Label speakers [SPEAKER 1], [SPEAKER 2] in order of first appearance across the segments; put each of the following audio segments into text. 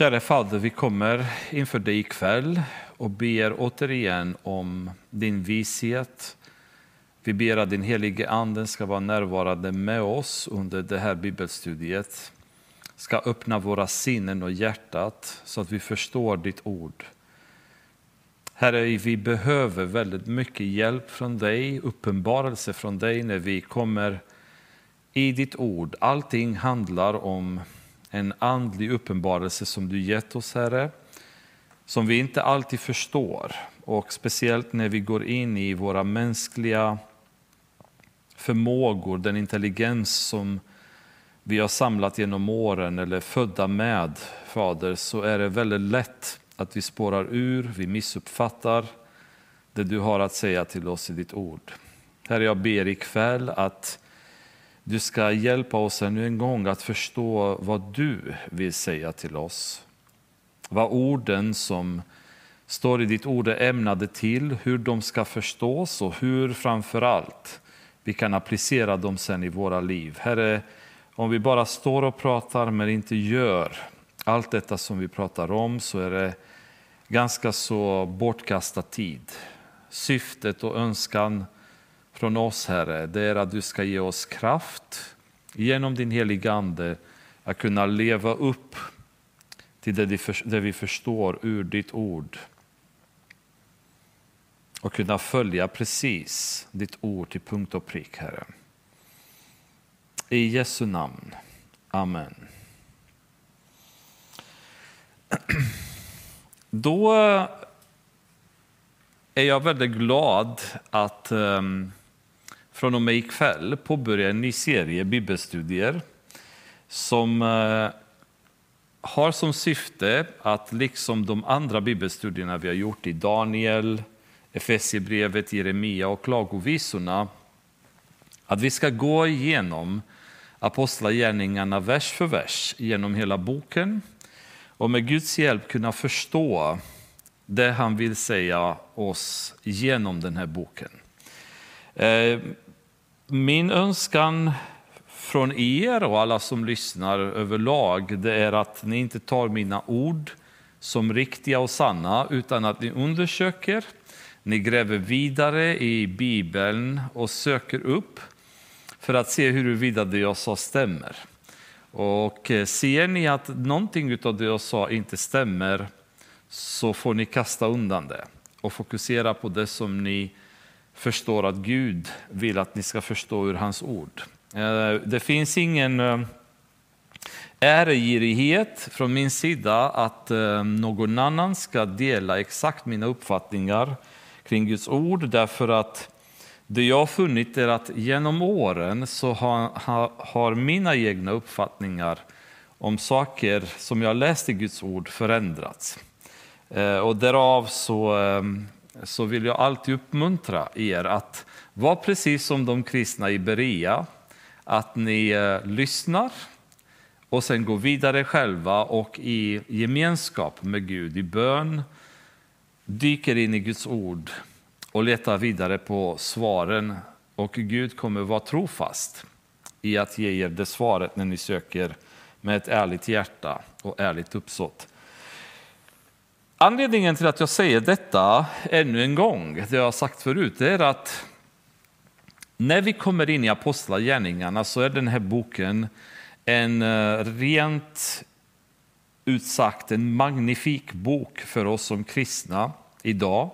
[SPEAKER 1] Kära Fader, vi kommer inför dig ikväll och ber återigen om din vishet. Vi ber att din helige Ande ska vara närvarande med oss under det här bibelstudiet. Ska öppna våra sinnen och hjärtat så att vi förstår ditt ord. Herre, vi behöver väldigt mycket hjälp från dig, uppenbarelse från dig när vi kommer i ditt ord. Allting handlar om en andlig uppenbarelse som du gett oss, Herre, som vi inte alltid förstår. Och speciellt när vi går in i våra mänskliga förmågor, den intelligens som vi har samlat genom åren eller födda med, Fader, så är det väldigt lätt att vi spårar ur, vi missuppfattar det du har att säga till oss i ditt ord. Herre, jag ber ikväll att du ska hjälpa oss ännu en gång att förstå vad du vill säga till oss. Vad orden som står i ditt ord är ämnade till, hur de ska förstås och hur framför allt vi kan applicera dem sen i våra liv. Herre, om vi bara står och pratar men inte gör allt detta som vi pratar om så är det ganska så bortkastad tid. Syftet och önskan från oss, Herre, det är att du ska ge oss kraft genom din heliga Ande att kunna leva upp till det vi förstår ur ditt ord och kunna följa precis ditt ord till punkt och prick, Herre. I Jesu namn. Amen. Då är jag väldigt glad att um, från och med ikväll påbörja en ny serie bibelstudier som eh, har som syfte att liksom de andra bibelstudierna vi har gjort i Daniel, Efesierbrevet, Jeremia och Klagovisorna, att vi ska gå igenom Apostlagärningarna vers för vers genom hela boken och med Guds hjälp kunna förstå det han vill säga oss genom den här boken. Eh, min önskan från er och alla som lyssnar överlag det är att ni inte tar mina ord som riktiga och sanna utan att ni undersöker, ni gräver vidare i Bibeln och söker upp för att se huruvida det jag sa stämmer. Och eh, ser ni att någonting av det jag sa inte stämmer så får ni kasta undan det och fokusera på det som ni förstår att Gud vill att ni ska förstå ur hans ord. Eh, det finns ingen eh, äregirighet från min sida att eh, någon annan ska dela exakt mina uppfattningar kring Guds ord därför att det jag har funnit är att genom åren så har, har, har mina egna uppfattningar om saker som jag läst i Guds ord förändrats. Och därav så, så vill jag alltid uppmuntra er att vara precis som de kristna i Berea, att ni eh, lyssnar och sen går vidare själva och i gemenskap med Gud, i bön, dyker in i Guds ord och letar vidare på svaren och Gud kommer vara trofast i att ge er det svaret när ni söker med ett ärligt hjärta och ärligt uppsåt. Anledningen till att jag säger detta ännu en gång, det jag har sagt förut, är att när vi kommer in i Apostlagärningarna så är den här boken en eh, rent rent utsagt en magnifik bok för oss som kristna idag.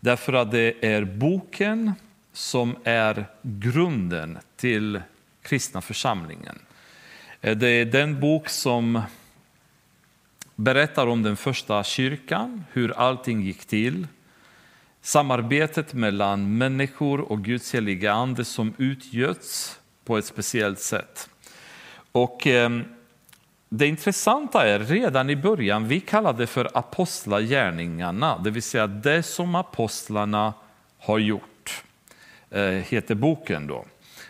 [SPEAKER 1] Därför att det är boken som är grunden till kristna församlingen. Eh, det är den bok som berättar om den första kyrkan, hur allting gick till. Samarbetet mellan människor och Guds heliga ande som utgöts på ett speciellt sätt. Och eh, det intressanta är redan i början, vi kallar det för apostlagärningarna, det vill säga det som apostlarna har gjort, eh, heter boken då.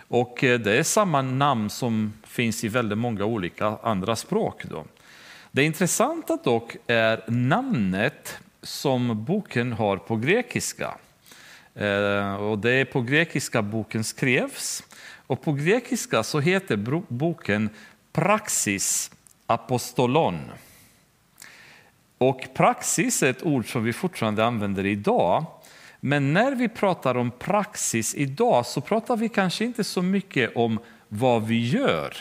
[SPEAKER 1] Och eh, det är samma namn som finns i väldigt många olika andra språk. Då. Det intressanta dock är namnet som boken har på grekiska. Eh, och det är på grekiska boken skrevs. Och på grekiska så heter boken Praxis apostolon. Och praxis är ett ord som vi fortfarande använder idag. Men när vi pratar om praxis idag så pratar vi kanske inte så mycket om vad vi gör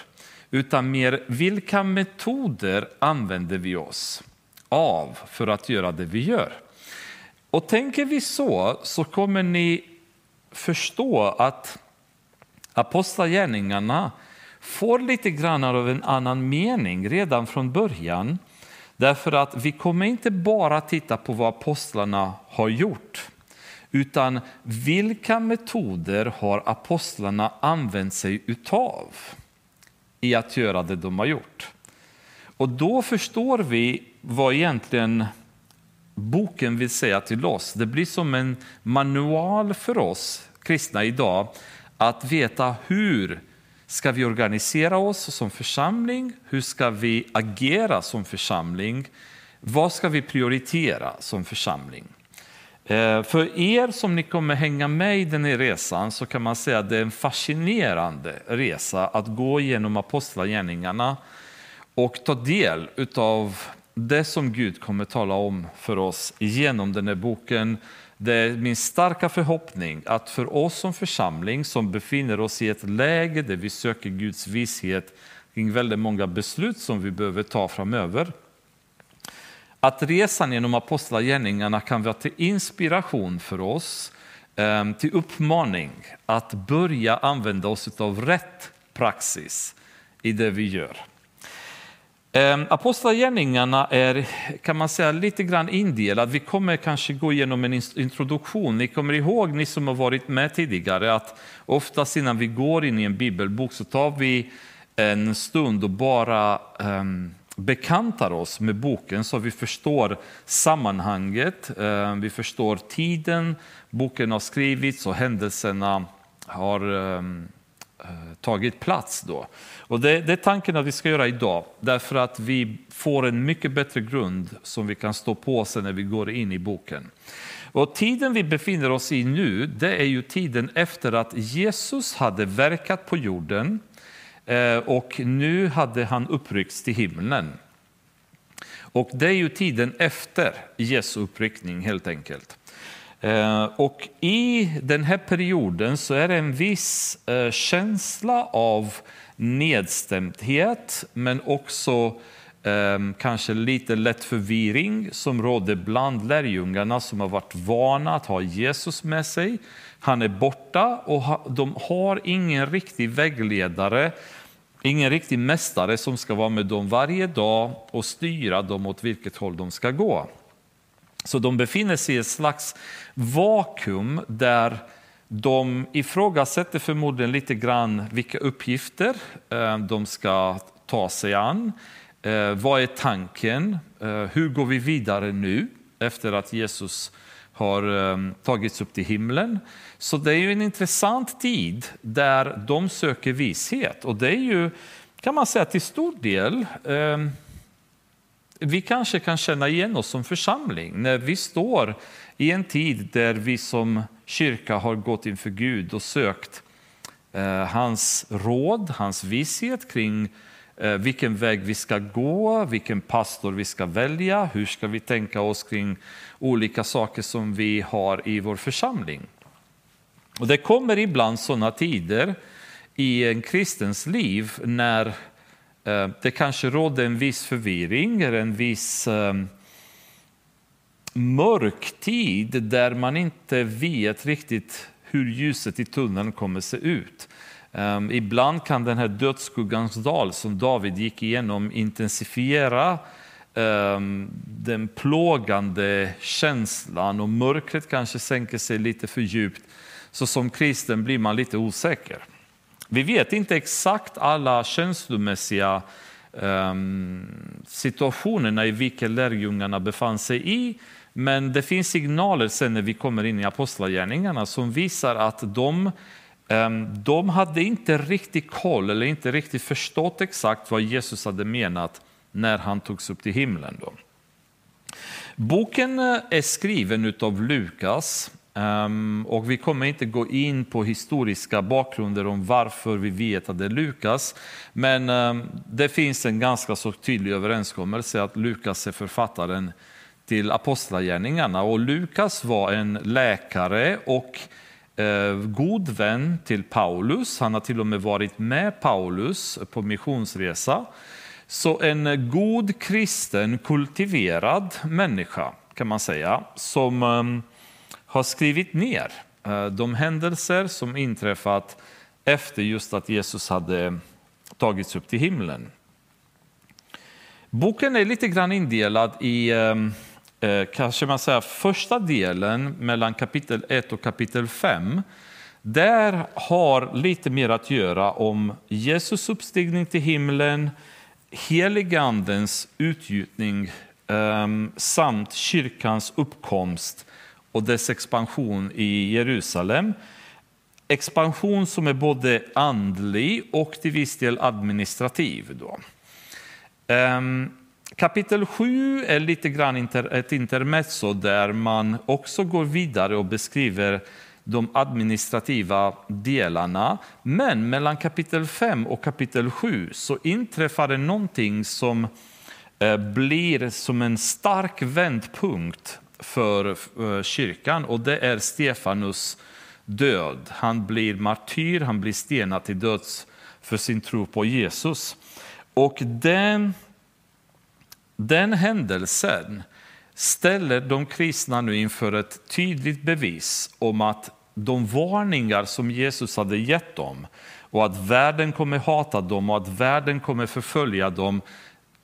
[SPEAKER 1] utan mer vilka metoder använder vi oss av för att göra det vi gör. Och tänker vi så, så kommer ni förstå att apostlagärningarna får lite grann av en annan mening redan från början. Därför att vi kommer inte bara titta på vad apostlarna har gjort utan vilka metoder har apostlarna använt sig utav i att göra det de har gjort. Och då förstår vi vad egentligen boken vill säga till oss. Det blir som en manual för oss kristna idag att veta hur ska vi organisera oss som församling? Hur ska vi agera som församling? Vad ska vi prioritera som församling? Eh, för er som ni kommer hänga med i den här resan så kan man säga att det är en fascinerande resa att gå genom apostlagärningarna och ta del av det som Gud kommer tala om för oss genom den här boken. Det är min starka förhoppning att för oss som församling som befinner oss i ett läge där vi söker Guds vishet kring väldigt många beslut som vi behöver ta framöver. Att resan genom apostlagärningarna kan vara till inspiration för oss, ehm, till uppmaning att börja använda oss av rätt praxis i det vi gör. Ehm, apostlagärningarna är kan man säga, lite grann indelad. Vi kommer kanske gå igenom en introduktion. Ni kommer ihåg, ni som har varit med tidigare, att oftast innan vi går in i en bibelbok så tar vi en stund och bara um, bekantar oss med boken så vi förstår sammanhanget, eh, vi förstår tiden boken har skrivits och händelserna har eh, eh, tagit plats. Då. Och det, det är tanken att vi ska göra idag, därför att vi får en mycket bättre grund som vi kan stå på sen när vi går in i boken. Och tiden vi befinner oss i nu, det är ju tiden efter att Jesus hade verkat på jorden Eh, och nu hade han uppryckts till himlen. Och det är ju tiden efter Jesu uppryckning helt enkelt. Eh, och i den här perioden så är det en viss eh, känsla av nedstämdhet men också kanske lite lätt förvirring som råder bland lärjungarna som har varit vana att ha Jesus med sig. Han är borta och de har ingen riktig vägledare, ingen riktig mästare som ska vara med dem varje dag och styra dem åt vilket håll de ska gå. Så de befinner sig i ett slags vakuum där de ifrågasätter förmodligen lite grann vilka uppgifter eh, de ska ta sig an. Eh, vad är tanken? Eh, hur går vi vidare nu efter att Jesus har ehm, tagits upp till himlen? Så det är ju en intressant tid där de söker vishet och det är ju kan man säga till stor del ehm, vi kanske kan känna igen oss som församling när vi står i en tid där vi som kyrka har gått inför Gud och sökt eh, hans råd, hans vishet kring eh, Eh, vilken väg vi ska gå, vilken pastor vi ska välja, hur ska vi tänka oss kring olika saker som vi har i vår församling. Och det kommer ibland sådana tider i en kristens liv när eh, det kanske råder en viss förvirring, eller en viss eh, mörk tid där man inte vet riktigt hur ljuset i tunneln kommer se ut. Um, ibland kan den här dödsskuggans dal som David gick igenom intensifiera um, den plågande känslan och mörkret kanske sänker sig lite för djupt. Så som kristen blir man lite osäker. Vi vet inte exakt alla känslomässiga um, situationerna i vilka lärjungarna befann sig i. Men det finns signaler sen när vi kommer in i apostlagärningarna som visar att de, Ehm, de hade inte riktigt koll eller inte riktigt förstått exakt vad Jesus hade menat när han togs upp till himlen. Då. Boken eh, är skriven av Lukas ehm, och vi kommer inte gå in på historiska bakgrunder om varför vi vet att det är Lukas. Men ehm, det finns en ganska så tydlig överenskommelse att Lukas är författaren till Apostlagärningarna. Och Lukas var en läkare och Eh, god vän till Paulus. Han har till och med varit med Paulus på missionsresa. Så en god kristen, kultiverad människa kan man säga, som ehm, har skrivit ner eh, de händelser som inträffat efter just att Jesus hade tagits upp till himlen. Boken är lite grann indelad i eh, Eh, kanske man säger, första delen mellan kapitel 1 och kapitel 5. Där har lite mer att göra om Jesus uppstigning till himlen, heligandens utgjutning ehm, samt kyrkans uppkomst och dess expansion i Jerusalem. Expansion som är både andlig och till viss del administrativ. Då. Ehm, Kapitel 7 är lite grann ett intermezzo där man också går vidare och beskriver de administrativa delarna. Men mellan kapitel 5 och kapitel 7 så inträffar det någonting som eh, blir som en stark vändpunkt för eh, kyrkan och det är Stefanus död. Han blir martyr, han blir stenad till döds för sin tro på Jesus. Och den, den händelsen ställer de kristna nu inför ett tydligt bevis om att de varningar som Jesus hade gett dem och att världen kommer hata dem och att världen kommer förfölja dem,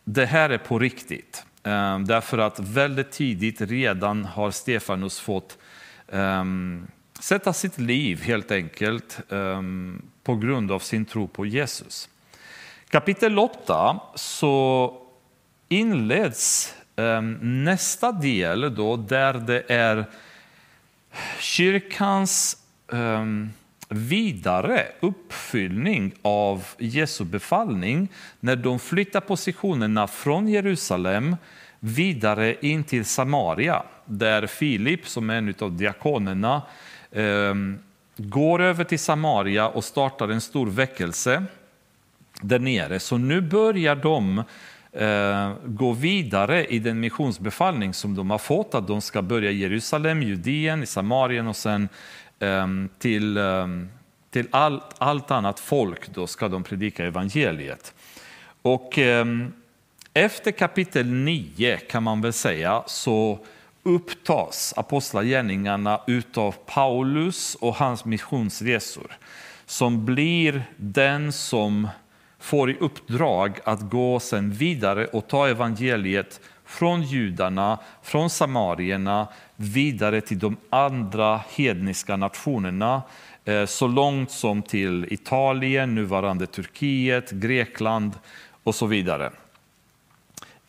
[SPEAKER 1] det här är på riktigt. Ehm, därför att väldigt tidigt redan har Stefanus fått um, sätta sitt liv helt enkelt um, på grund av sin tro på Jesus. Kapitel 8 så inleds ehm, nästa del då där det är kyrkans ehm, vidare uppfyllning av Jesu befallning när de flyttar positionerna från Jerusalem vidare in till Samaria där Filip, som är en av diakonerna, ehm, går över till Samaria och startar en stor väckelse där nere. Så nu börjar de eh, gå vidare i den missionsbefallning som de har fått, att de ska börja i Jerusalem, Judeen, i Samarien och sen eh, till, eh, till allt, allt annat folk då ska de predika evangeliet. Och ehm, efter kapitel 9 kan man väl säga så upptas apostlagärningarna utav Paulus och hans missionsresor som blir den som får i uppdrag att gå sen vidare och ta evangeliet från judarna, från samarierna, vidare till de andra hedniska nationerna, eh, så långt som till Italien, nuvarande Turkiet, Grekland och så vidare.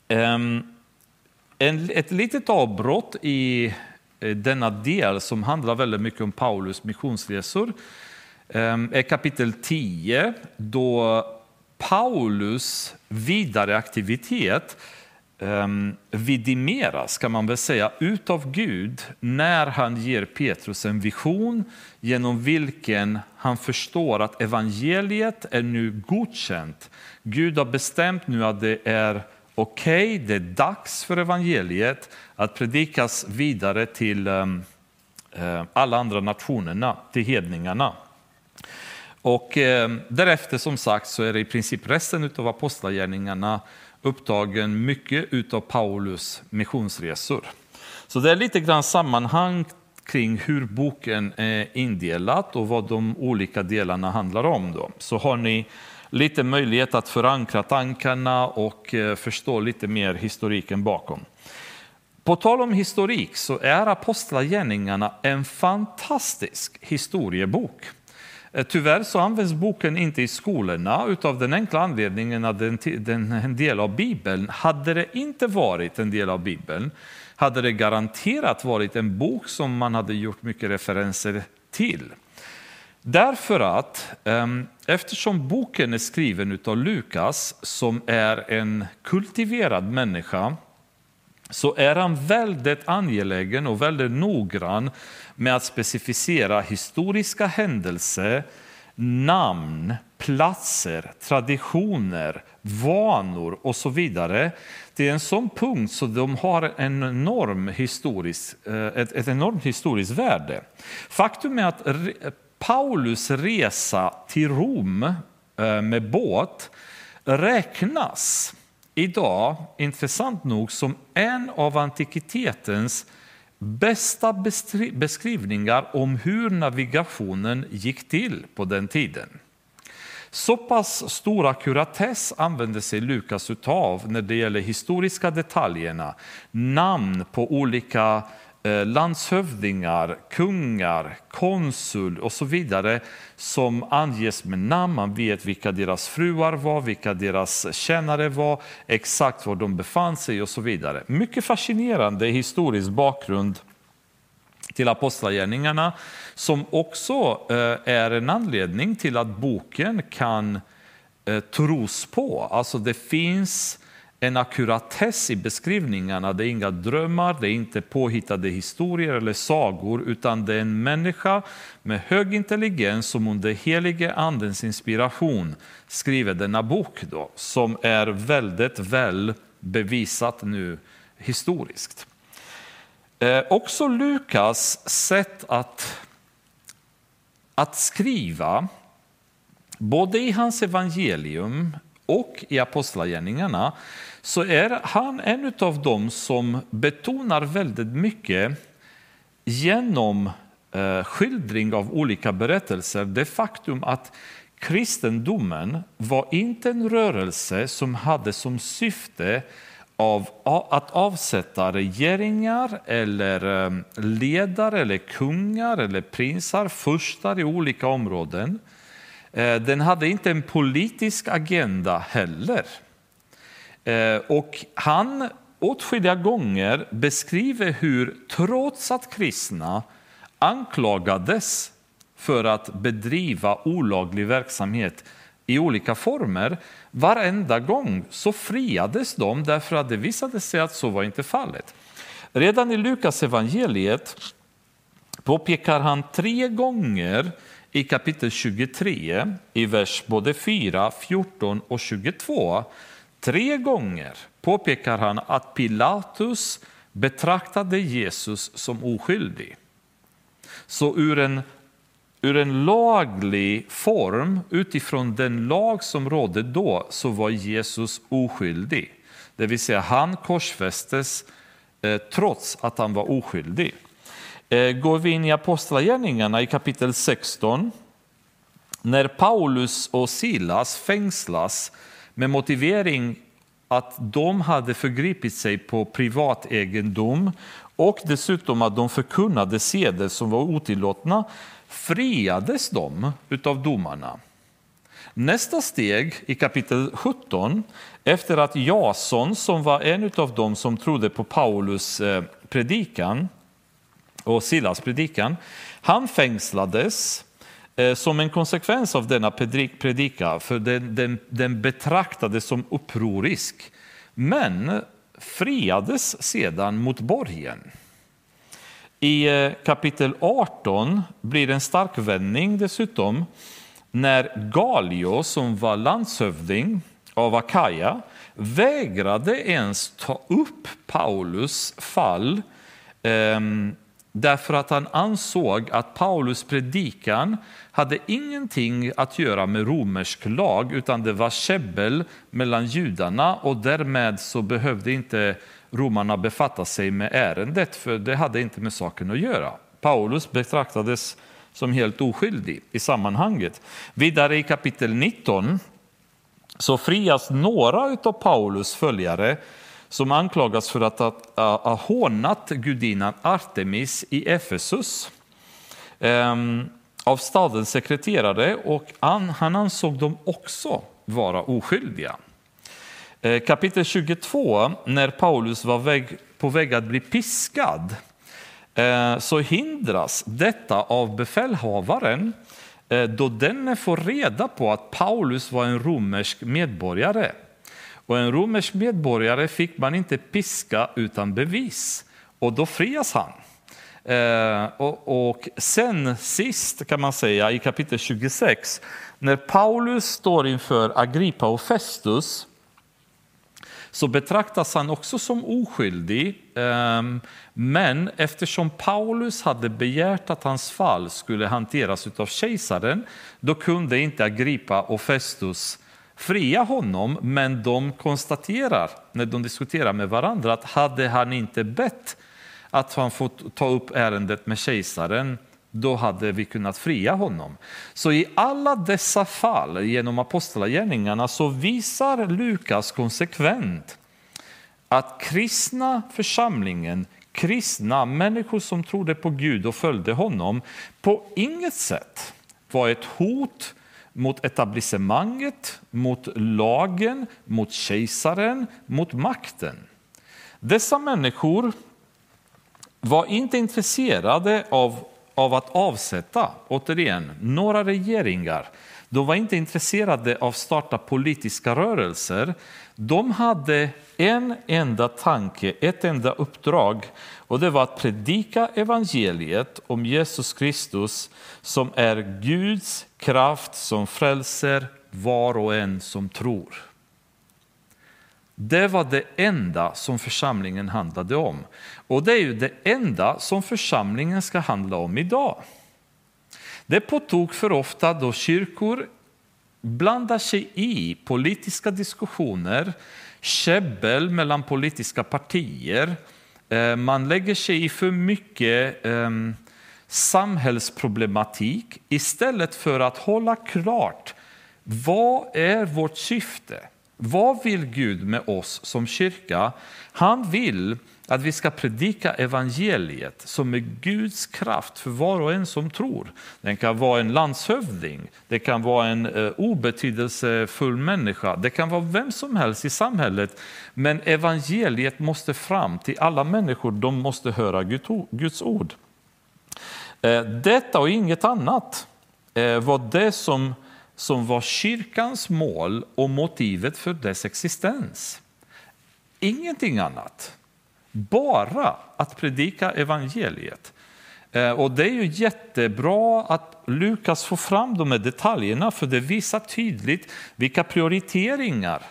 [SPEAKER 1] Ehm, ett litet avbrott i eh, denna del som handlar väldigt mycket om Paulus missionsresor ehm, är kapitel 10 då Paulus vidare aktivitet ehm, vidimeras, kan man väl säga, utav Gud när han ger Petrus en vision genom vilken han förstår att evangeliet är nu godkänt. Gud har bestämt nu att det är okej, okay, det är dags för evangeliet att predikas vidare till ehm, eh, alla andra nationerna, till hedningarna. Och eh, därefter som sagt så är det i princip resten av apostlagärningarna upptagen mycket av Paulus missionsresor. Så det är lite grann sammanhang kring hur boken är indelad och vad de olika delarna handlar om. Då. Så har ni lite möjlighet att förankra tankarna och eh, förstå lite mer historiken bakom. På tal om historik så är Apostlagärningarna en fantastisk historiebok. Eh, tyvärr så används boken inte i skolorna av den enkla anledningen att den, den en del av Bibeln. Hade det inte varit en del av Bibeln hade det garanterat varit en bok som man hade gjort mycket referenser till. Därför att ehm, eftersom boken är skriven av Lukas som är en kultiverad människa så är han väldigt angelägen och väldigt noggrann med att specificera historiska händelser, namn, platser, traditioner, vanor och så vidare. Det är en sån punkt så de har en enorm historisk, eh, ett, ett enormt historiskt värde. Faktum är att Paulus resa till Rom eh, med båt räknas idag, intressant nog, som en av antikitetens bästa beskrivningar om hur navigationen gick till på den tiden. Så pass stor ackuratess använder sig Lukas av när det gäller historiska detaljerna, namn på olika Eh, Eh, landshövdingar, kungar, konsul och så vidare som anges med namn. Man vet vilka deras fruar var, vilka deras tjänare var, exakt var de befann sig och så vidare. Mycket fascinerande historisk bakgrund till Apostlagärningarna som också eh, är en anledning till att boken kan eh, tros på. Alltså det finns en ackuratess i beskrivningarna. Det är inga drömmar, det är inte påhittade historier eller sagor, utan det är en människa med hög intelligens som under helige andens inspiration skriver denna bok, då, som är väldigt väl bevisat nu historiskt. Eh, också Lukas sätt att, att skriva, både i hans evangelium och i Apostlagärningarna så är han en av dem som betonar väldigt mycket genom eh, skildring av olika berättelser det faktum att kristendomen var inte en rörelse som hade som syfte av att avsätta regeringar eller eh, ledare eller kungar eller prinsar, furstar i olika områden. Eh, den hade inte en politisk agenda heller. Eh, och han åtskilliga gånger beskriver hur, trots att kristna anklagades för att bedriva olaglig verksamhet i olika former, varenda gång så friades de därför att det visade sig att så var inte fallet. Redan i Lukas evangeliet påpekar han tre gånger i kapitel 23, i vers både 4, 14 och 22 Tre gånger påpekar han att Pilatus betraktade Jesus som oskyldig. Så ur en, ur en laglig form, utifrån den lag som rådde då, så var Jesus oskyldig. Det vill säga, han korsfästes eh, trots att han var oskyldig. Eh, går vi in i Apostlagärningarna i kapitel 16, när Paulus och Silas fängslas med motivering att de hade förgripit sig på privat egendom och dessutom att de förkunnade seder som var otillåtna friades de av domarna. Nästa steg i kapitel 17, efter att Jason, som var en av dem som trodde på Paulus eh, predikan och Silas predikan, han fängslades eh, som en konsekvens av denna predika, för den, den, den betraktades som upprorisk, men friades sedan mot borgen. I eh, kapitel 18 blir det en stark vändning dessutom när Galio, som var landshövding av Akaja, vägrade ens ta upp Paulus fall ehm, därför att han ansåg att Paulus predikan hade ingenting att göra med romersk lag utan det var käbbel mellan judarna och därmed så behövde inte romarna befatta sig med ärendet för det hade inte med saken att göra. Paulus betraktades som helt oskyldig i sammanhanget. Vidare i kapitel 19 så frias några av Paulus följare som anklagas för att ha hånat gudinnan Artemis i Efesus ehm, av stadens sekreterare och han ansåg dem också vara oskyldiga. Eh, kapitel 22, när Paulus var väg, på väg att bli piskad, eh, så hindras detta av befälhavaren eh, då denne får reda på att Paulus var en romersk medborgare och en romersk medborgare fick man inte piska utan bevis. Och då frias han. Eh, och, och, sen sist kan man säga i kapitel 26, när Paulus står inför Agrippa och Festus, så betraktas han också som oskyldig. Eh, men eftersom Paulus hade begärt att hans fall skulle hanteras av kejsaren, då kunde inte Agrippa och Festus fria honom, men de konstaterar när de diskuterar med varandra att hade han inte bett att han fått ta upp ärendet med kejsaren, då hade vi kunnat fria honom. Så i alla dessa fall genom apostlagärningarna så visar Lukas konsekvent att kristna församlingen, kristna människor som trodde på Gud och följde honom, på inget sätt var ett hot mot etablissemanget, mot lagen, mot kejsaren, mot makten. Dessa människor var inte intresserade av, av att avsätta, återigen, några regeringar. De var inte intresserade av att starta politiska rörelser. De hade en enda tanke, ett enda uppdrag och det var att predika evangeliet om Jesus Kristus som är Guds kraft som frälser var och en som tror. Det var det enda som församlingen handlade om. Och det är ju det enda som församlingen ska handla om idag. Det är på tok för ofta då kyrkor blandar sig i politiska diskussioner, käbbel mellan politiska partier. Eh, man lägger sig i för mycket ehm, samhällsproblematik istället för att hålla klart vad är vårt syfte? Vad vill Gud med oss som kyrka? Han vill att vi ska predika evangeliet som är Guds kraft för var och en som tror. Den kan vara en landshövding, det kan vara en eh, obetydelsefull människa, det kan vara vem som helst i samhället. Men evangeliet måste fram till alla människor, de måste höra Guds ord. Eh, detta och inget annat eh, var det som som var kyrkans mål och motivet för dess existens. Ingenting annat. Bara att predika evangeliet. Eh, och Det är ju jättebra att Lukas får fram de här detaljerna för det visar tydligt vilka prioriteringar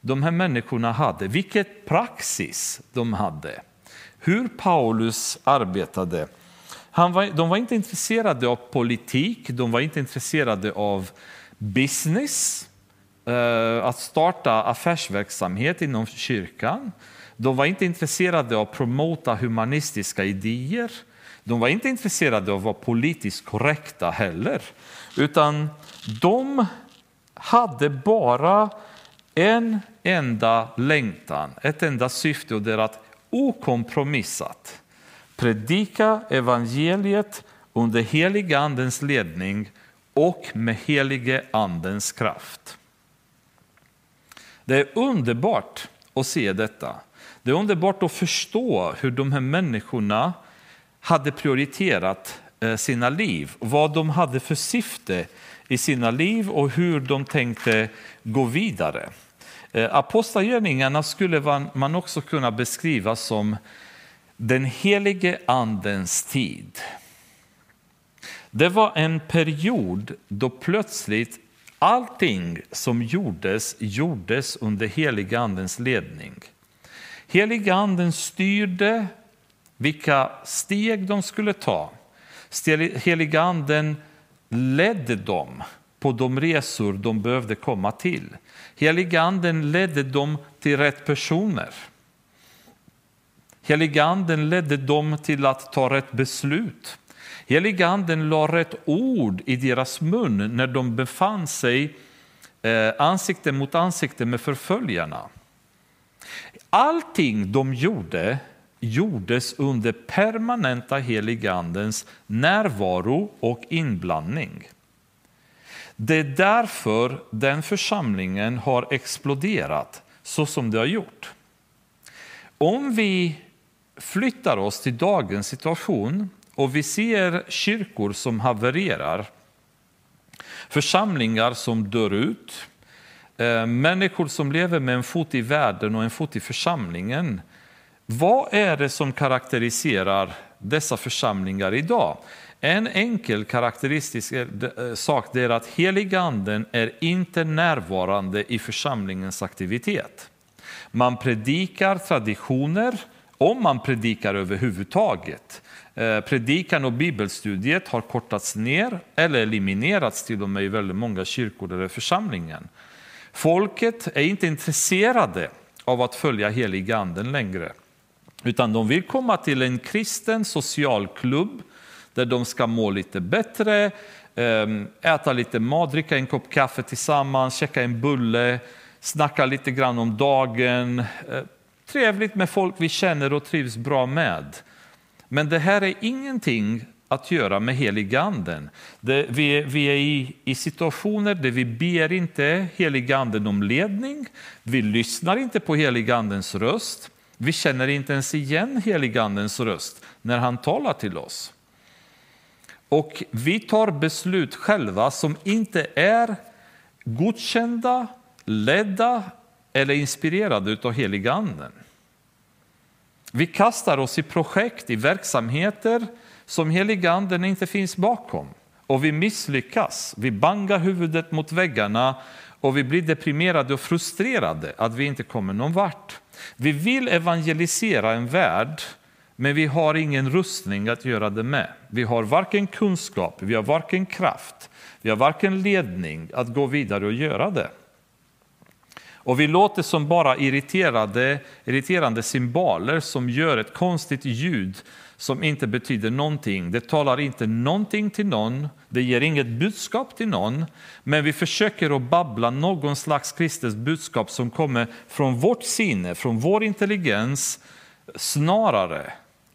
[SPEAKER 1] de här människorna hade, vilket praxis de hade, hur Paulus arbetade. Han var, de var inte intresserade av politik, de var inte intresserade av business, eh, att starta affärsverksamhet inom kyrkan. De var inte intresserade av att promota humanistiska idéer. De var inte intresserade av att vara politiskt korrekta heller, utan de hade bara en enda längtan, ett enda syfte och det är att okompromissat predika evangeliet under heliga andens ledning och med helige andens kraft. Det är underbart att se detta. Det är underbart att förstå hur de här människorna hade prioriterat eh, sina liv, vad de hade för syfte i sina liv och hur de tänkte gå vidare. Eh, apostlagärningarna skulle man också kunna beskriva som den helige andens tid. Det var en period då plötsligt allting som gjordes, gjordes under heliga andens ledning. Heliga anden styrde vilka steg de skulle ta. Heliga anden ledde dem på de resor de behövde komma till. Heliga anden ledde dem till rätt personer. Heliganden ledde dem till att ta rätt beslut. Heliganden la rätt ord i deras mun när de befann sig eh, ansikte mot ansikte med förföljarna. Allting de gjorde gjordes under permanenta heligandens närvaro och inblandning. Det är därför den församlingen har exploderat så som det har gjort. Om vi flyttar oss till dagens situation och vi ser kyrkor som havererar, församlingar som dör ut, eh, människor som lever med en fot i världen och en fot i församlingen. Vad är det som karaktäriserar dessa församlingar idag? En enkel karaktäristisk eh, eh, sak är att heliganden är inte närvarande i församlingens aktivitet. Man predikar traditioner, om man predikar överhuvudtaget. Eh, predikan och bibelstudiet har kortats ner eller eliminerats till och med i väldigt många kyrkor eller församlingen. Folket är inte intresserade av att följa heliganden längre, utan de vill komma till en kristen socialklubb där de ska må lite bättre, eh, äta lite mat, dricka en kopp kaffe tillsammans, käka en bulle, snacka lite grann om dagen. Eh, Trevligt med folk vi känner och trivs bra med. Men det här är ingenting att göra med heliganden. Det, vi, vi är i, i, situationer där vi ber inte heliganden om ledning, vi lyssnar inte på heligandens röst, vi känner inte ens igen heligandens röst när han talar till oss. Och vi tar beslut själva som inte är godkända, ledda eller inspirerade av heliganden. Vi kastar oss i projekt, i verksamheter som heliganden inte finns bakom. Och vi misslyckas, vi bangar huvudet mot väggarna och vi blir deprimerade och frustrerade att vi inte kommer någon vart. Vi vill evangelisera en värld men vi har ingen rustning att göra det med. Vi har varken kunskap, vi har varken kraft, vi har varken ledning att gå vidare och göra det. Och vi låter som bara irriterade, irriterande symboler som gör ett konstigt ljud som inte betyder någonting. Det talar inte någonting till någon, det ger inget budskap till någon, men vi försöker att babbla någon slags kristet budskap som kommer från vårt sinne, från vår intelligens, snarare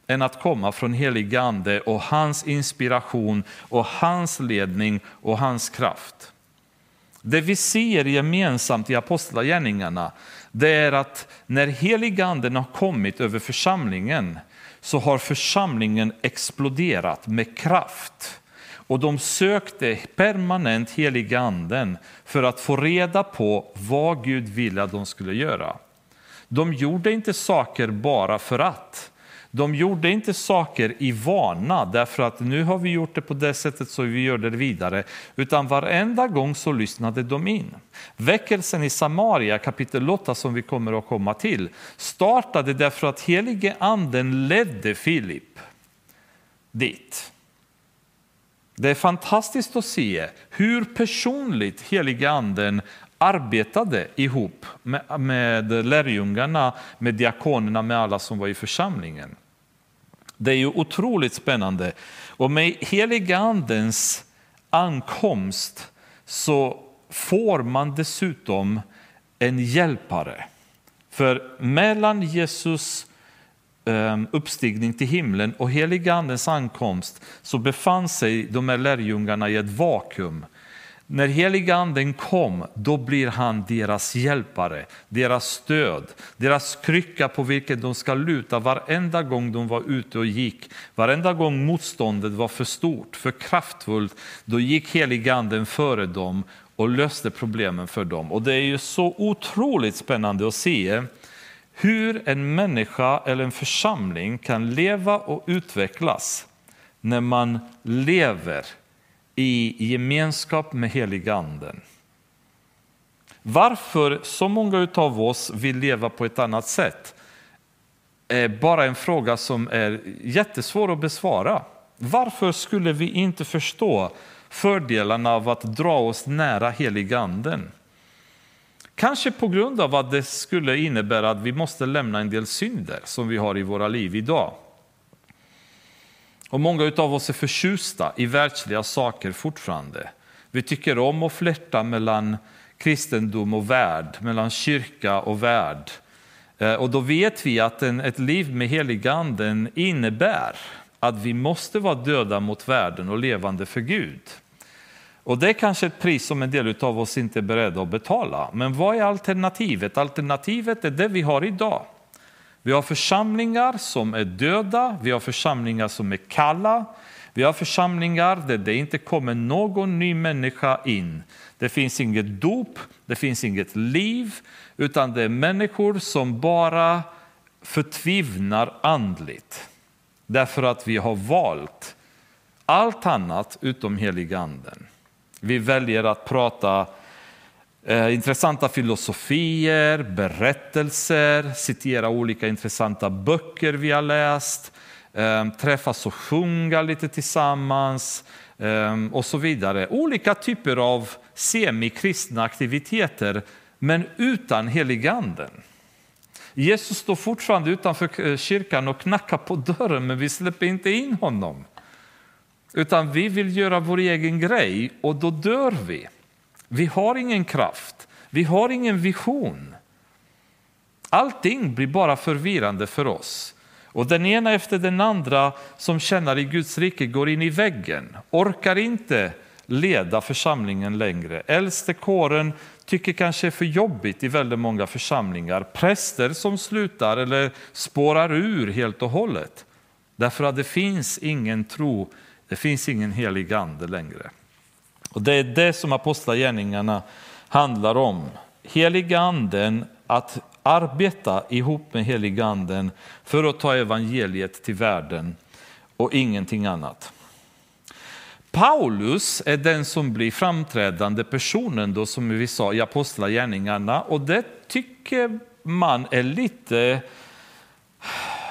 [SPEAKER 1] än att komma från heligande och hans inspiration och hans ledning och hans kraft. Det vi ser gemensamt i apostlagärningarna det är att när heliganden har kommit över församlingen så har församlingen exploderat med kraft. Och de sökte permanent heliganden för att få reda på vad Gud ville att de skulle göra. De gjorde inte saker bara för att, de gjorde inte saker i vana därför att nu har vi gjort det på det sättet så vi gör det vidare, utan varenda gång så lyssnade de in. Väckelsen i Samaria kapitel 8 som vi kommer att komma till startade därför att helige anden ledde Filip dit. Det är fantastiskt att se hur personligt helige anden arbetade ihop med, med lärjungarna, med diakonerna, med alla som var i församlingen. Det är ju otroligt spännande. Och med heligandens ankomst så får man dessutom en hjälpare. För mellan Jesus ehm, uppstigning till himlen och heligandens ankomst så befann sig de här lärjungarna i ett vakuum när heliganden kom, då blir han deras hjälpare, deras stöd, deras krycka på vilken de ska luta varenda gång de var ute och gick. Varenda gång motståndet var för stort, för kraftfullt, då gick heliganden före dem och löste problemen för dem. Och det är ju så otroligt spännande att se hur en människa eller en församling kan leva och utvecklas när man lever i gemenskap med heliganden. Varför så många av oss vill leva på ett annat sätt är bara en fråga som är jättesvår att besvara. Varför skulle vi inte förstå fördelarna av att dra oss nära heliganden? Kanske på grund av att det skulle innebära att vi måste lämna en del synder som vi har i våra liv idag. Och många av oss är förtjusta i världsliga saker fortfarande. Vi tycker om att flirta mellan kristendom och värld, mellan kyrka och värld. Eh, och då vet vi att en, ett liv med heliganden innebär att vi måste vara döda mot världen och levande för Gud. Och Det är kanske ett pris som en del av oss inte är beredda att betala. Men vad är alternativet? Alternativet är det vi har idag. Vi har församlingar som är döda, vi har församlingar som är kalla, Vi har församlingar där det inte kommer någon ny människa in. Det finns inget dop, det finns inget liv, utan det är människor som bara förtvivnar andligt. Därför att vi har valt allt annat utom heliganden. Vi väljer att prata Eh, intressanta filosofier, berättelser, citera olika intressanta böcker vi har läst, eh, träffas och sjunga lite tillsammans eh, och så vidare. Olika typer av semikristna aktiviteter, men utan heliganden. Jesus står fortfarande utanför eh, kyrkan och knackar på dörren, men vi släpper inte in honom. Utan vi vill göra vår egen grej och då dör vi. Vi har ingen kraft, vi har ingen vision. Allting blir bara förvirrande för oss. Och den ena efter den andra som känner i Guds rike går in i väggen, orkar inte leda församlingen längre. Äldstekåren tycker kanske är för jobbigt i väldigt många församlingar. Präster som slutar eller spårar ur helt och hållet. Därför att det finns ingen tro, det finns ingen helig ande längre. Och Det är det som apostlagärningarna handlar om. Heliga anden, att arbeta ihop med heliga anden för att ta evangeliet till världen och ingenting annat. Paulus är den som blir framträdande personen då, som vi sa i Apostlagärningarna och det tycker man är lite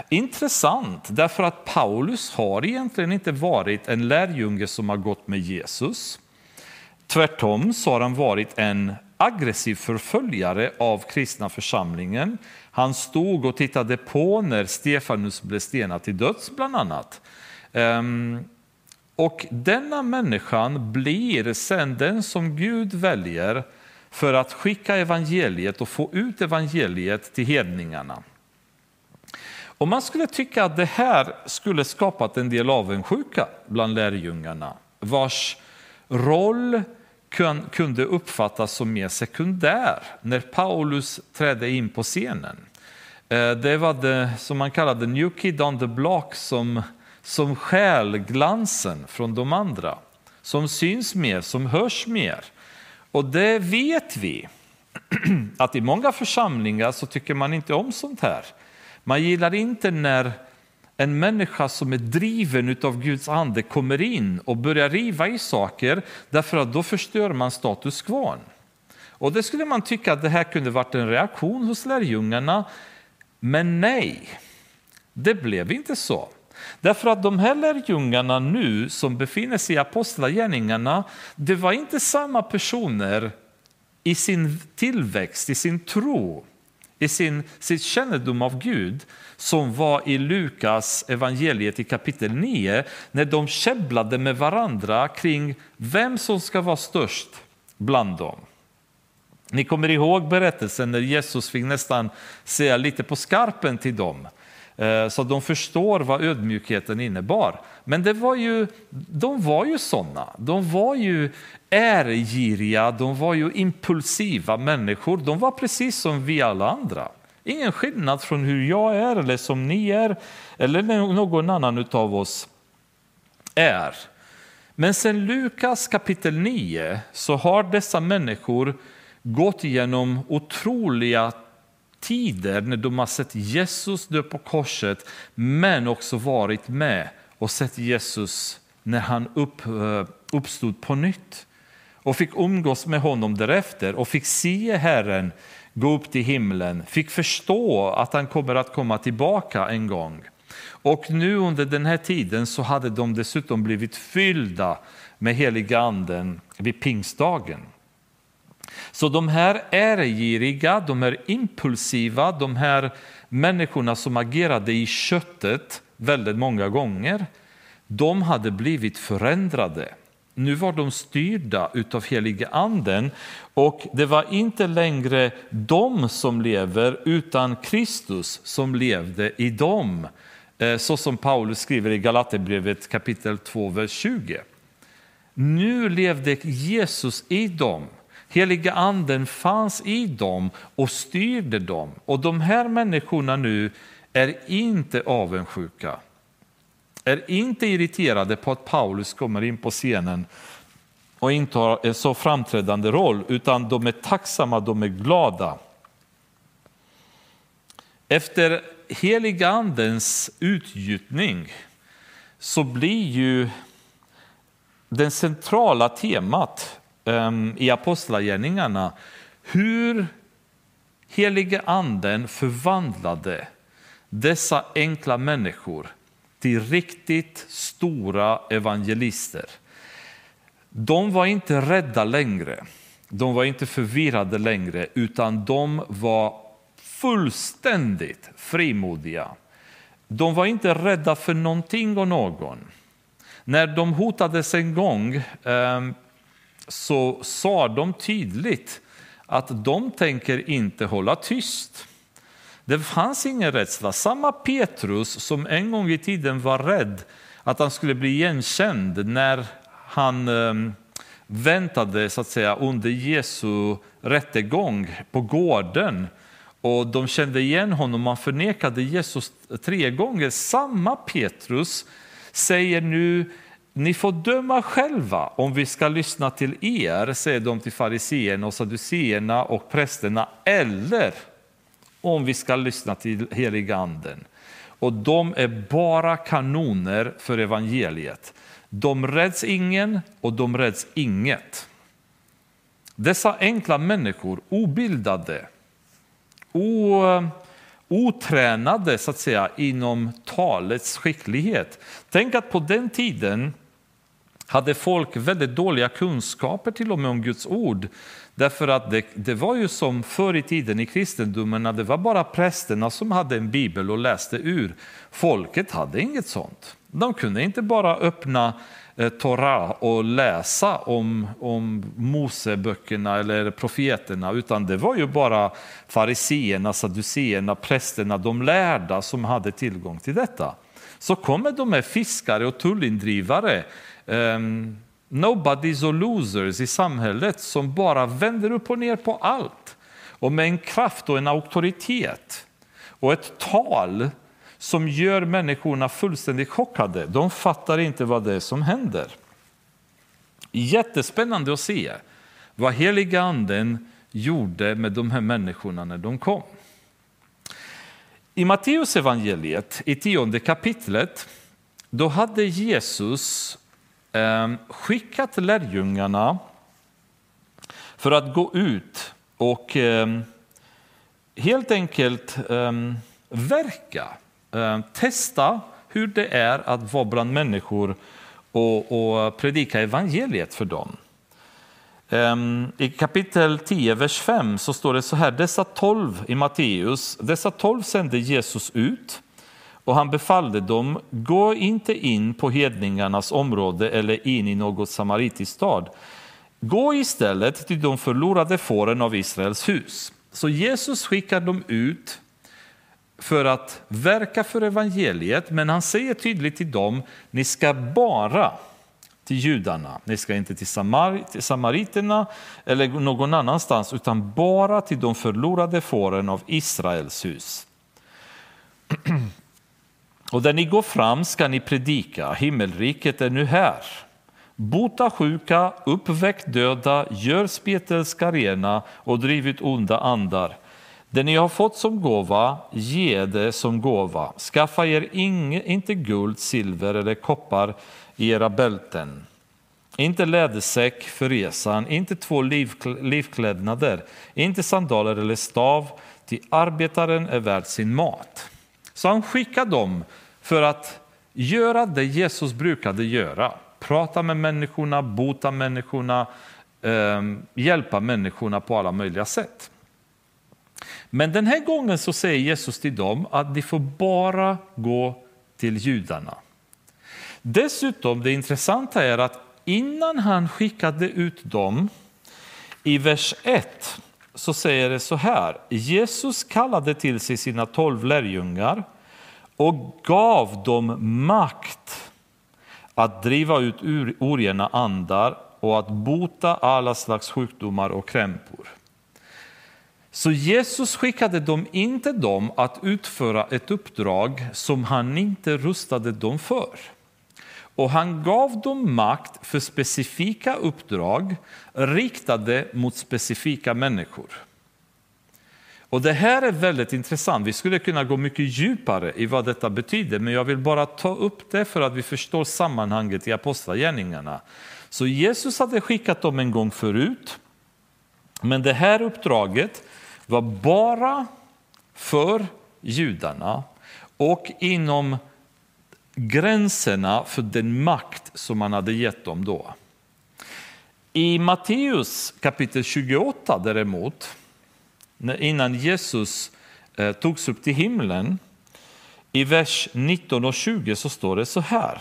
[SPEAKER 1] intressant därför att Paulus har egentligen inte varit en lärjunge som har gått med Jesus. Tvärtom så har han varit en aggressiv förföljare av kristna församlingen. Han stod och tittade på när Stefanus blev stenad till döds bland annat. Ehm, och denna människan blir sen den som Gud väljer för att skicka evangeliet och få ut evangeliet till hedningarna. Och man skulle tycka att det här skulle skapat en del avundsjuka bland lärjungarna vars roll kunde uppfattas som mer sekundär när Paulus trädde in på scenen. Eh, det var det som man kallade new kid on the block som som skäl glansen från de andra, som syns mer, som hörs mer. Och det vet vi, att i många församlingar så tycker man inte om sånt här. Man gillar inte när en människa som är driven av Guds ande kommer in och börjar riva i saker, därför att då förstör man status quo. Och det skulle man tycka att det här kunde varit en reaktion hos lärjungarna, men nej, det blev inte så. Därför att de här lärjungarna nu som befinner sig i apostlagärningarna, det var inte samma personer i sin tillväxt, i sin tro, i sin, sin kännedom av Gud som var i Lukas evangeliet i kapitel 9 när de käbblade med varandra kring vem som ska vara störst bland dem. Ni kommer ihåg berättelsen när Jesus fick nästan säga lite på skarpen till dem Eh, så de förstår vad ödmjukheten innebar. Men det var ju, de var ju sådana. De var ju ärgiriga, de var ju impulsiva människor. De var precis som vi alla andra. Ingen skillnad från hur jag är eller som ni är eller någon annan av oss är. Men sen Lukas kapitel 9 så har dessa människor gått igenom otroliga tider när de har sett Jesus dö på korset men också varit med och sett Jesus när han upp, eh, uppstod på nytt och fick umgås med honom därefter och fick se Herren gå upp till himlen, fick förstå att han kommer att komma tillbaka en gång. Och nu under den här tiden så hade de dessutom blivit fyllda med heliga anden vid pingstdagen. Så de här äregiriga, de här impulsiva, de här människorna som agerade i köttet väldigt många gånger, de hade blivit förändrade. Nu var de styrda utav helige anden och det var inte längre de som lever utan Kristus som levde i dem. Eh, så som Paulus skriver i Galaterbrevet kapitel 2, vers 20. Nu levde Jesus i dem Heliga anden fanns i dem och styrde dem. Och de här människorna nu är inte avundsjuka. är inte irriterade på att Paulus kommer in på scenen och intar en så framträdande roll, utan de är tacksamma, de är glada. Efter heliga andens utgjutning så blir ju det centrala temat Ehm, i apostlagärningarna hur helige anden förvandlade dessa enkla människor till riktigt stora evangelister. De var inte rädda längre, de var inte förvirrade längre, utan de var fullständigt frimodiga. De var inte rädda för någonting och någon. När de hotades en gång ehm, så sa de tydligt att de tänker inte hålla tyst. Det fanns ingen rädsla. Samma Petrus som en gång i tiden var rädd att han skulle bli igenkänd när han ehm, väntade så att säga, under Jesu rättegång på gården och de kände igen honom. Han förnekade Jesus tre gånger. Samma Petrus säger nu ni får döma själva om vi ska lyssna till er, säger de till fariseerna och saduceerna och prästerna, eller om vi ska lyssna till heliga anden. Och de är bara kanoner för evangeliet. De räds ingen och de räds inget. Dessa enkla människor, obildade, otränade så att säga, inom talets skicklighet. Tänk att på den tiden hade folk väldigt dåliga kunskaper till och med om Guds ord. Därför att det, det var ju som förr i tiden i kristendomen, det var bara prästerna som hade en bibel och läste ur. Folket hade inget sånt. De kunde inte bara öppna eh, Torah och läsa om, om Moseböckerna eller profeterna, utan det var ju bara fariseerna, saduceerna, prästerna, de lärda som hade tillgång till detta. Så kommer de med fiskare och tullindrivare Ehm, um, nobodies och losers i samhället som bara vänder upp och ner på allt och med en kraft och en auktoritet och ett tal som gör människorna fullständigt chockade. De fattar inte vad det är som händer. Jättespännande att se vad heliga anden gjorde med de här människorna när de kom. I Matteus evangeliet i tionde kapitlet då hade Jesus Ehm, Skickat lärjungarna för att gå ut och ehm, helt enkelt ehm, verka, testa hur det är att vara bland människor och, och predika evangeliet för dem. I kapitel 10, vers 5 så står det så här, dessa tolv i Matteus, dessa tolv sände Jesus ut och han befallde dem, gå inte in på hedningarnas område eller in i något samaritiskt stad. Gå istället till de förlorade fåren av Israels hus. Så Jesus skickar dem ut för att verka för evangeliet, men han säger tydligt till dem, ni ska bara till judarna. Ni ska inte till, Samar till samariterna eller någon annanstans, utan bara till de förlorade fåren av Israels hus. Och där ni går fram ska ni predika, himmelriket är nu här. Bota sjuka, uppväck döda, gör spetälska rena och driv ut onda andar. Det ni har fått som gåva, ge det som gåva. Skaffa er ing, inte guld, silver eller koppar i era bälten. Inte lädersäck för resan, inte två livklädnader, inte sandaler eller stav, till arbetaren är värd sin mat. Så han skickade dem för att göra det Jesus brukade göra. Prata med människorna, bota människorna, eh, hjälpa människorna på alla möjliga sätt. Men den här gången så säger Jesus till dem att de får bara gå till judarna. Dessutom, det intressanta är att innan han skickade ut dem, i vers 1 så säger det så här. Jesus kallade till sig sina tolv lärjungar och gav dem makt att driva ut orena andar och att bota alla slags sjukdomar och krämpor. Så Jesus skickade dem inte dem att utföra ett uppdrag som han inte rustade dem för och han gav dem makt för specifika uppdrag riktade mot specifika människor. Och Det här är väldigt intressant. Vi skulle kunna gå mycket djupare i vad detta betyder, men jag vill bara ta upp det för att vi förstår sammanhanget i Apostlagärningarna. Så Jesus hade skickat dem en gång förut, men det här uppdraget var bara för judarna och inom gränserna för den makt som man hade gett dem då. I Matteus kapitel 28 däremot, innan Jesus eh, togs upp till himlen, i vers 19 och 20 så står det så här.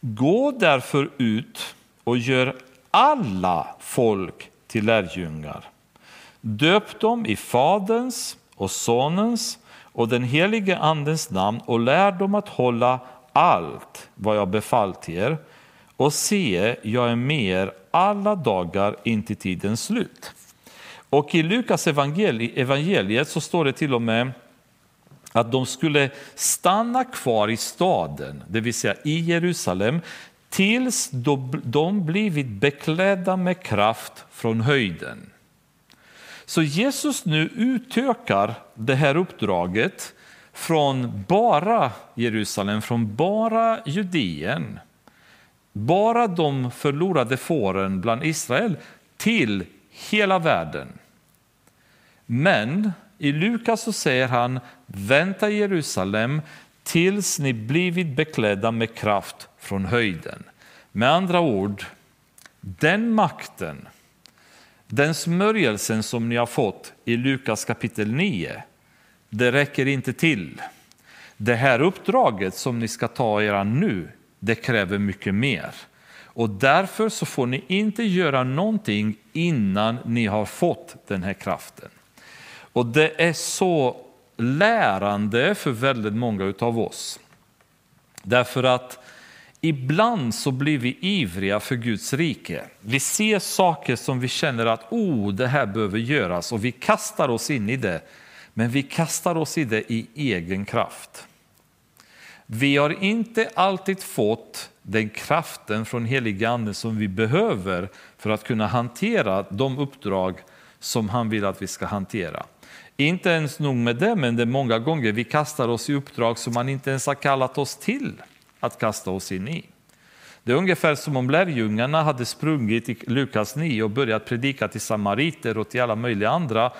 [SPEAKER 1] Gå därför ut och gör alla folk till lärjungar. Döp dem i Faderns och Sonens och den helige Andens namn och lär dem att hålla allt vad jag befallt er och se, jag är med er alla dagar in till tidens slut. Och i Lukas evangeliet så står det till och med att de skulle stanna kvar i staden, det vill säga i Jerusalem, tills de blivit beklädda med kraft från höjden. Så Jesus nu utökar det här uppdraget från bara Jerusalem, från bara Judeen, bara de förlorade fåren bland Israel, till hela världen. Men i Lukas så säger han, vänta i Jerusalem tills ni blivit beklädda med kraft från höjden. Med andra ord, den makten, den smörjelsen som ni har fått i Lukas kapitel 9, det räcker inte till. Det här uppdraget som ni ska ta er an nu, det kräver mycket mer. Och därför så får ni inte göra någonting innan ni har fått den här kraften. Och det är så lärande för väldigt många av oss. Därför att ibland så blir vi ivriga för Guds rike. Vi ser saker som vi känner att oh, det här behöver göras och vi kastar oss in i det men vi kastar oss i det i egen kraft. Vi har inte alltid fått den kraften från helige Ande som vi behöver för att kunna hantera de uppdrag som han vill att vi ska hantera. Inte ens nog med det, men det är många gånger vi kastar oss i uppdrag som man inte ens har kallat oss till att kasta oss in i. Det är ungefär som om lärjungarna hade sprungit i Lukas 9 och börjat predika till samariter och till alla möjliga andra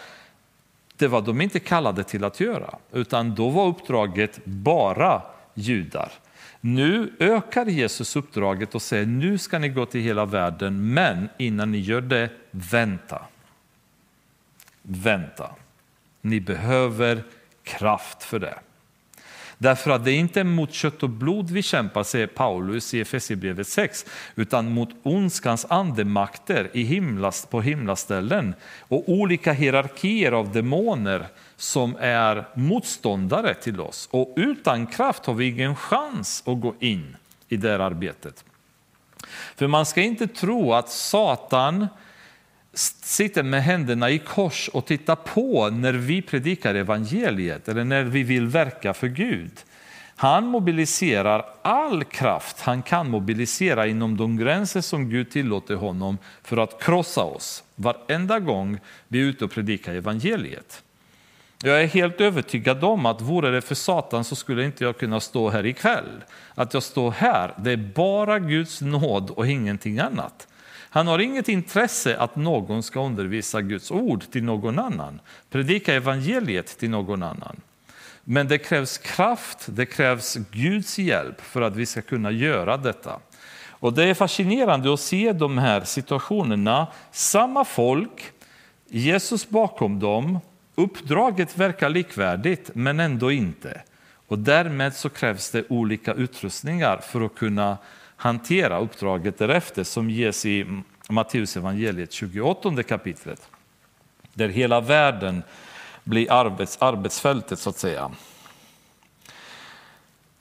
[SPEAKER 1] det var de inte kallade till att göra, utan då var uppdraget bara judar. Nu ökar Jesus uppdraget och säger nu ska ni gå till hela världen, men innan ni gör det, vänta. Vänta. Ni behöver kraft för det. Därför att det är inte mot kött och blod vi kämpar, säger Paulus i Efesierbrevet 6, utan mot ondskans andemakter i himlast, på himlaställen och olika hierarkier av demoner som är motståndare till oss. Och utan kraft har vi ingen chans att gå in i det här arbetet. För man ska inte tro att Satan sitter med händerna i kors och tittar på när vi predikar evangeliet eller när vi vill verka för Gud. Han mobiliserar all kraft han kan mobilisera inom de gränser som Gud tillåter honom för att krossa oss varenda gång vi är ute och predikar evangeliet. Jag är helt övertygad om att vore det för Satan så skulle inte jag kunna stå här ikväll. Att jag står här, det är bara Guds nåd och ingenting annat. Han har inget intresse att någon ska undervisa Guds ord till någon annan, predika evangeliet till någon annan. Men det krävs kraft, det krävs Guds hjälp för att vi ska kunna göra detta. Och Det är fascinerande att se de här situationerna. Samma folk, Jesus bakom dem, uppdraget verkar likvärdigt men ändå inte. Och därmed så krävs det olika utrustningar för att kunna hantera uppdraget därefter som ges i Matteus evangeliet 28 kapitlet. Där hela världen blir arbets, arbetsfältet så att säga.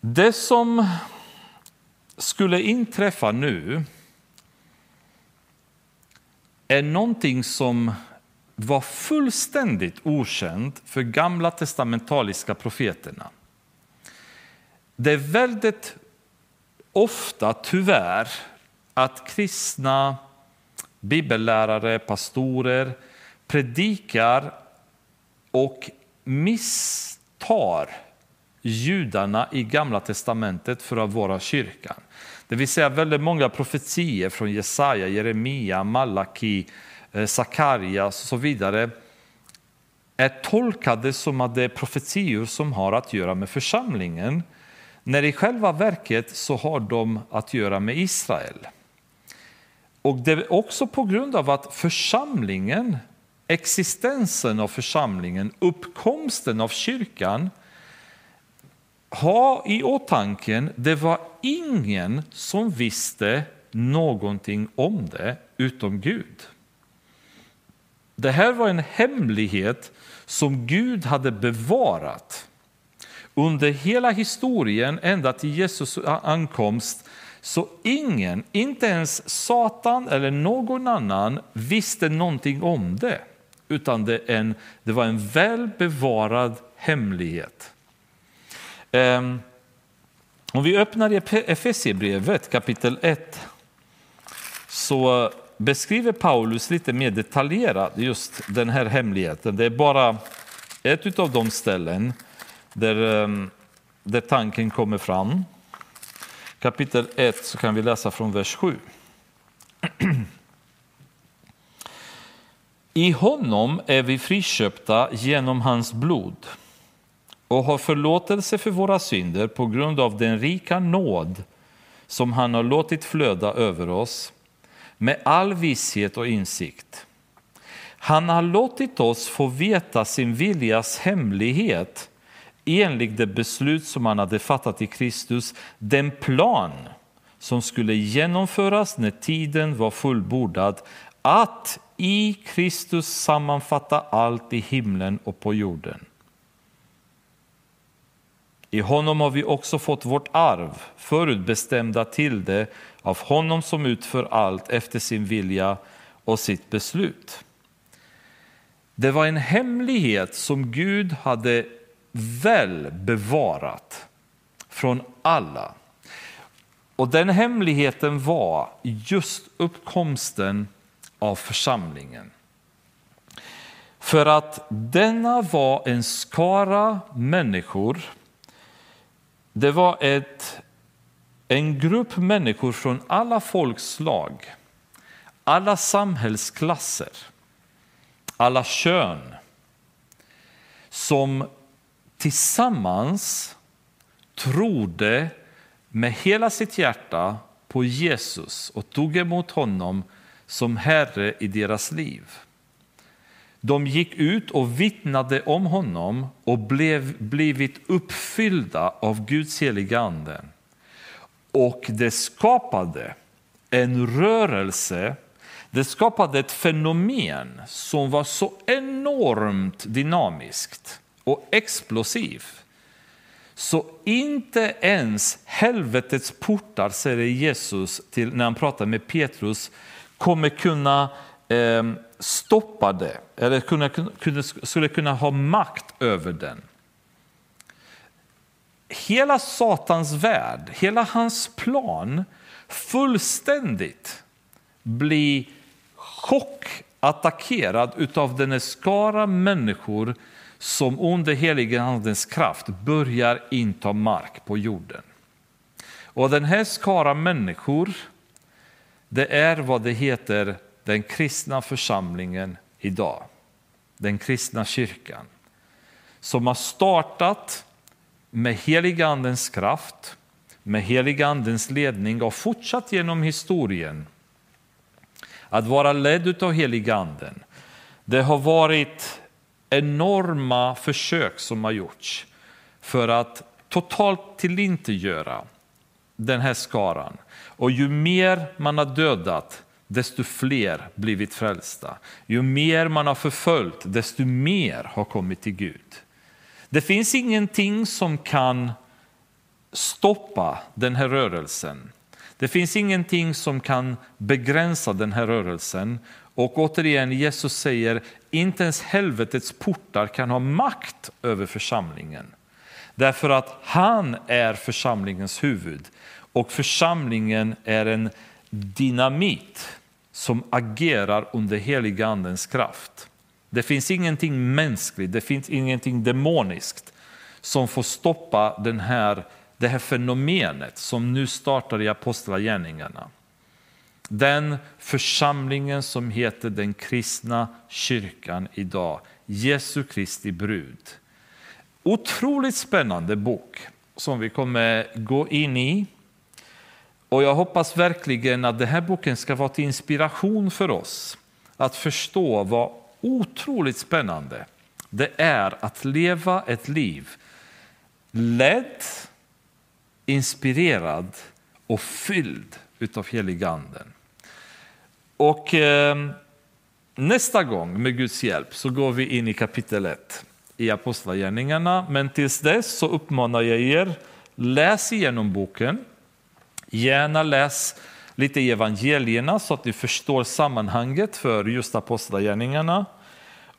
[SPEAKER 1] Det som skulle inträffa nu är någonting som var fullständigt okänt för gamla testamentaliska profeterna. Det är väldigt ofta tyvärr att kristna bibellärare, pastorer predikar och misstar judarna i Gamla testamentet för att vara kyrkan. Det vill säga väldigt många profetier från Jesaja, Jeremia, Malaki, eh, Sakarias och så vidare är tolkade som att det är profetior som har att göra med församlingen när i själva verket så har de att göra med Israel. Och det är också på grund av att församlingen, existensen av församlingen, uppkomsten av kyrkan ha i åtanke, det var ingen som visste någonting om det utom Gud. Det här var en hemlighet som Gud hade bevarat under hela historien ända till Jesus ankomst. Så ingen, inte ens Satan eller någon annan visste någonting om det. Utan det, en, det var en väl bevarad hemlighet. Ehm, om vi öppnar Efesierbrevet kapitel 1 så beskriver Paulus lite mer detaljerat just den här hemligheten. Det är bara ett av de ställen där, ehm, där tanken kommer fram. Kapitel 1 så kan vi läsa från vers 7. I honom är vi friköpta genom hans blod och har förlåtelse för våra synder på grund av den rika nåd som han har låtit flöda över oss med all visshet och insikt. Han har låtit oss få veta sin viljas hemlighet enligt det beslut som han hade fattat i Kristus, den plan som skulle genomföras när tiden var fullbordad, att i Kristus sammanfatta allt i himlen och på jorden. I honom har vi också fått vårt arv, förutbestämda till det av honom som utför allt efter sin vilja och sitt beslut. Det var en hemlighet som Gud hade väl bevarat från alla. Och den hemligheten var just uppkomsten av församlingen. För att denna var en skara människor det var ett, en grupp människor från alla folkslag, alla samhällsklasser, alla kön som tillsammans trodde med hela sitt hjärta på Jesus och tog emot honom som Herre i deras liv. De gick ut och vittnade om honom och blev blivit uppfyllda av Guds heliga Ande. Och det skapade en rörelse, det skapade ett fenomen som var så enormt dynamiskt och explosiv. Så inte ens helvetets portar, säger Jesus till, när han pratar med Petrus, kommer kunna eh, stoppa det, eller kunna, kunna, skulle kunna ha makt över den. Hela Satans värld, hela hans plan fullständigt blir chockattackerad av den skara människor som under helige andens kraft börjar inta mark på jorden. Och den här skara människor, det är vad det heter den kristna församlingen idag. Den kristna kyrkan. Som har startat med heligandens kraft, med heligandens ledning och fortsatt genom historien. Att vara ledd av heliganden. Det har varit enorma försök som har gjorts för att totalt tillintetgöra den här skaran. Och ju mer man har dödat, desto fler blivit frälsta. Ju mer man har förföljt, desto mer har kommit till Gud. Det finns ingenting som kan stoppa den här rörelsen. Det finns ingenting som kan begränsa den här rörelsen. Och återigen, Jesus säger, inte ens helvetets portar kan ha makt över församlingen. Därför att han är församlingens huvud och församlingen är en dynamit som agerar under heligandens kraft. Det finns ingenting mänskligt, det finns ingenting demoniskt som får stoppa den här, det här fenomenet som nu startar i apostlagärningarna. Den församlingen som heter den kristna kyrkan idag, Jesu Kristi brud. Otroligt spännande bok som vi kommer gå in i. Och jag hoppas verkligen att den här boken ska vara till inspiration för oss att förstå vad otroligt spännande det är att leva ett liv ledd, inspirerad och fylld utav heliganden. Och eh, nästa gång med Guds hjälp så går vi in i kapitel 1 i Apostlagärningarna. Men tills dess så uppmanar jag er, läs igenom boken. Gärna läs lite i evangelierna så att ni förstår sammanhanget för just Apostlagärningarna.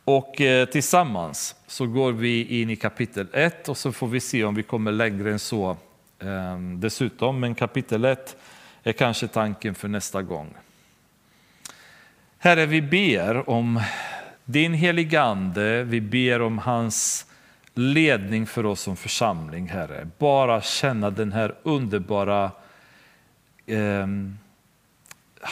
[SPEAKER 1] Och eh, tillsammans så går vi in i kapitel 1 och så får vi se om vi kommer längre än så eh, dessutom. Men kapitel 1 är kanske tanken för nästa gång. Herre, vi ber om din heligande, vi ber om hans ledning för oss som församling, Herre. Bara känna den här underbara, eh,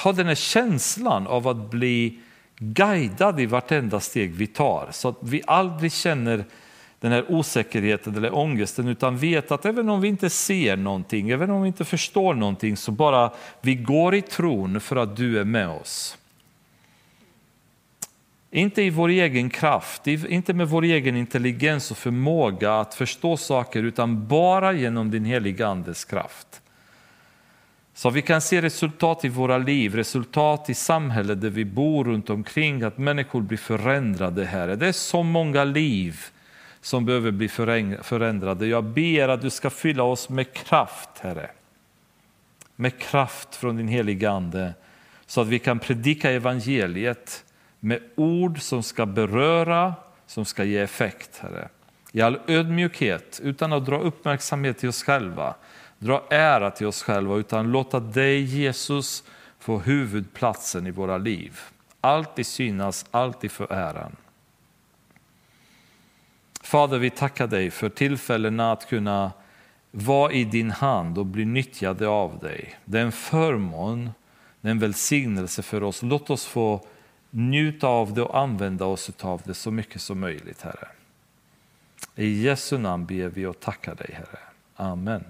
[SPEAKER 1] ha den här känslan av att bli guidad i vartenda steg vi tar, så att vi aldrig känner den här osäkerheten eller ångesten, utan vet att även om vi inte ser någonting, även om vi inte förstår någonting, så bara vi går i tron för att du är med oss. Inte i vår egen kraft, inte med vår egen intelligens och förmåga att förstå saker, utan bara genom din heliga Andes kraft. Så vi kan se resultat i våra liv, resultat i samhället där vi bor runt omkring, att människor blir förändrade, Herre. Det är så många liv som behöver bli förändrade. Jag ber att du ska fylla oss med kraft, Herre. Med kraft från din heliga Ande, så att vi kan predika evangeliet med ord som ska beröra, som ska ge effekt, Herre. I all ödmjukhet, utan att dra uppmärksamhet till oss själva, dra ära till oss själva, utan låta dig, Jesus, få huvudplatsen i våra liv. Alltid synas, alltid för äran. Fader, vi tackar dig för tillfällena att kunna vara i din hand och bli nyttjade av dig. Det är en förmån, det är en välsignelse för oss. Låt oss få njuta av det och använda oss av det så mycket som möjligt, Herre. I Jesu namn ber vi och tackar dig, Herre. Amen.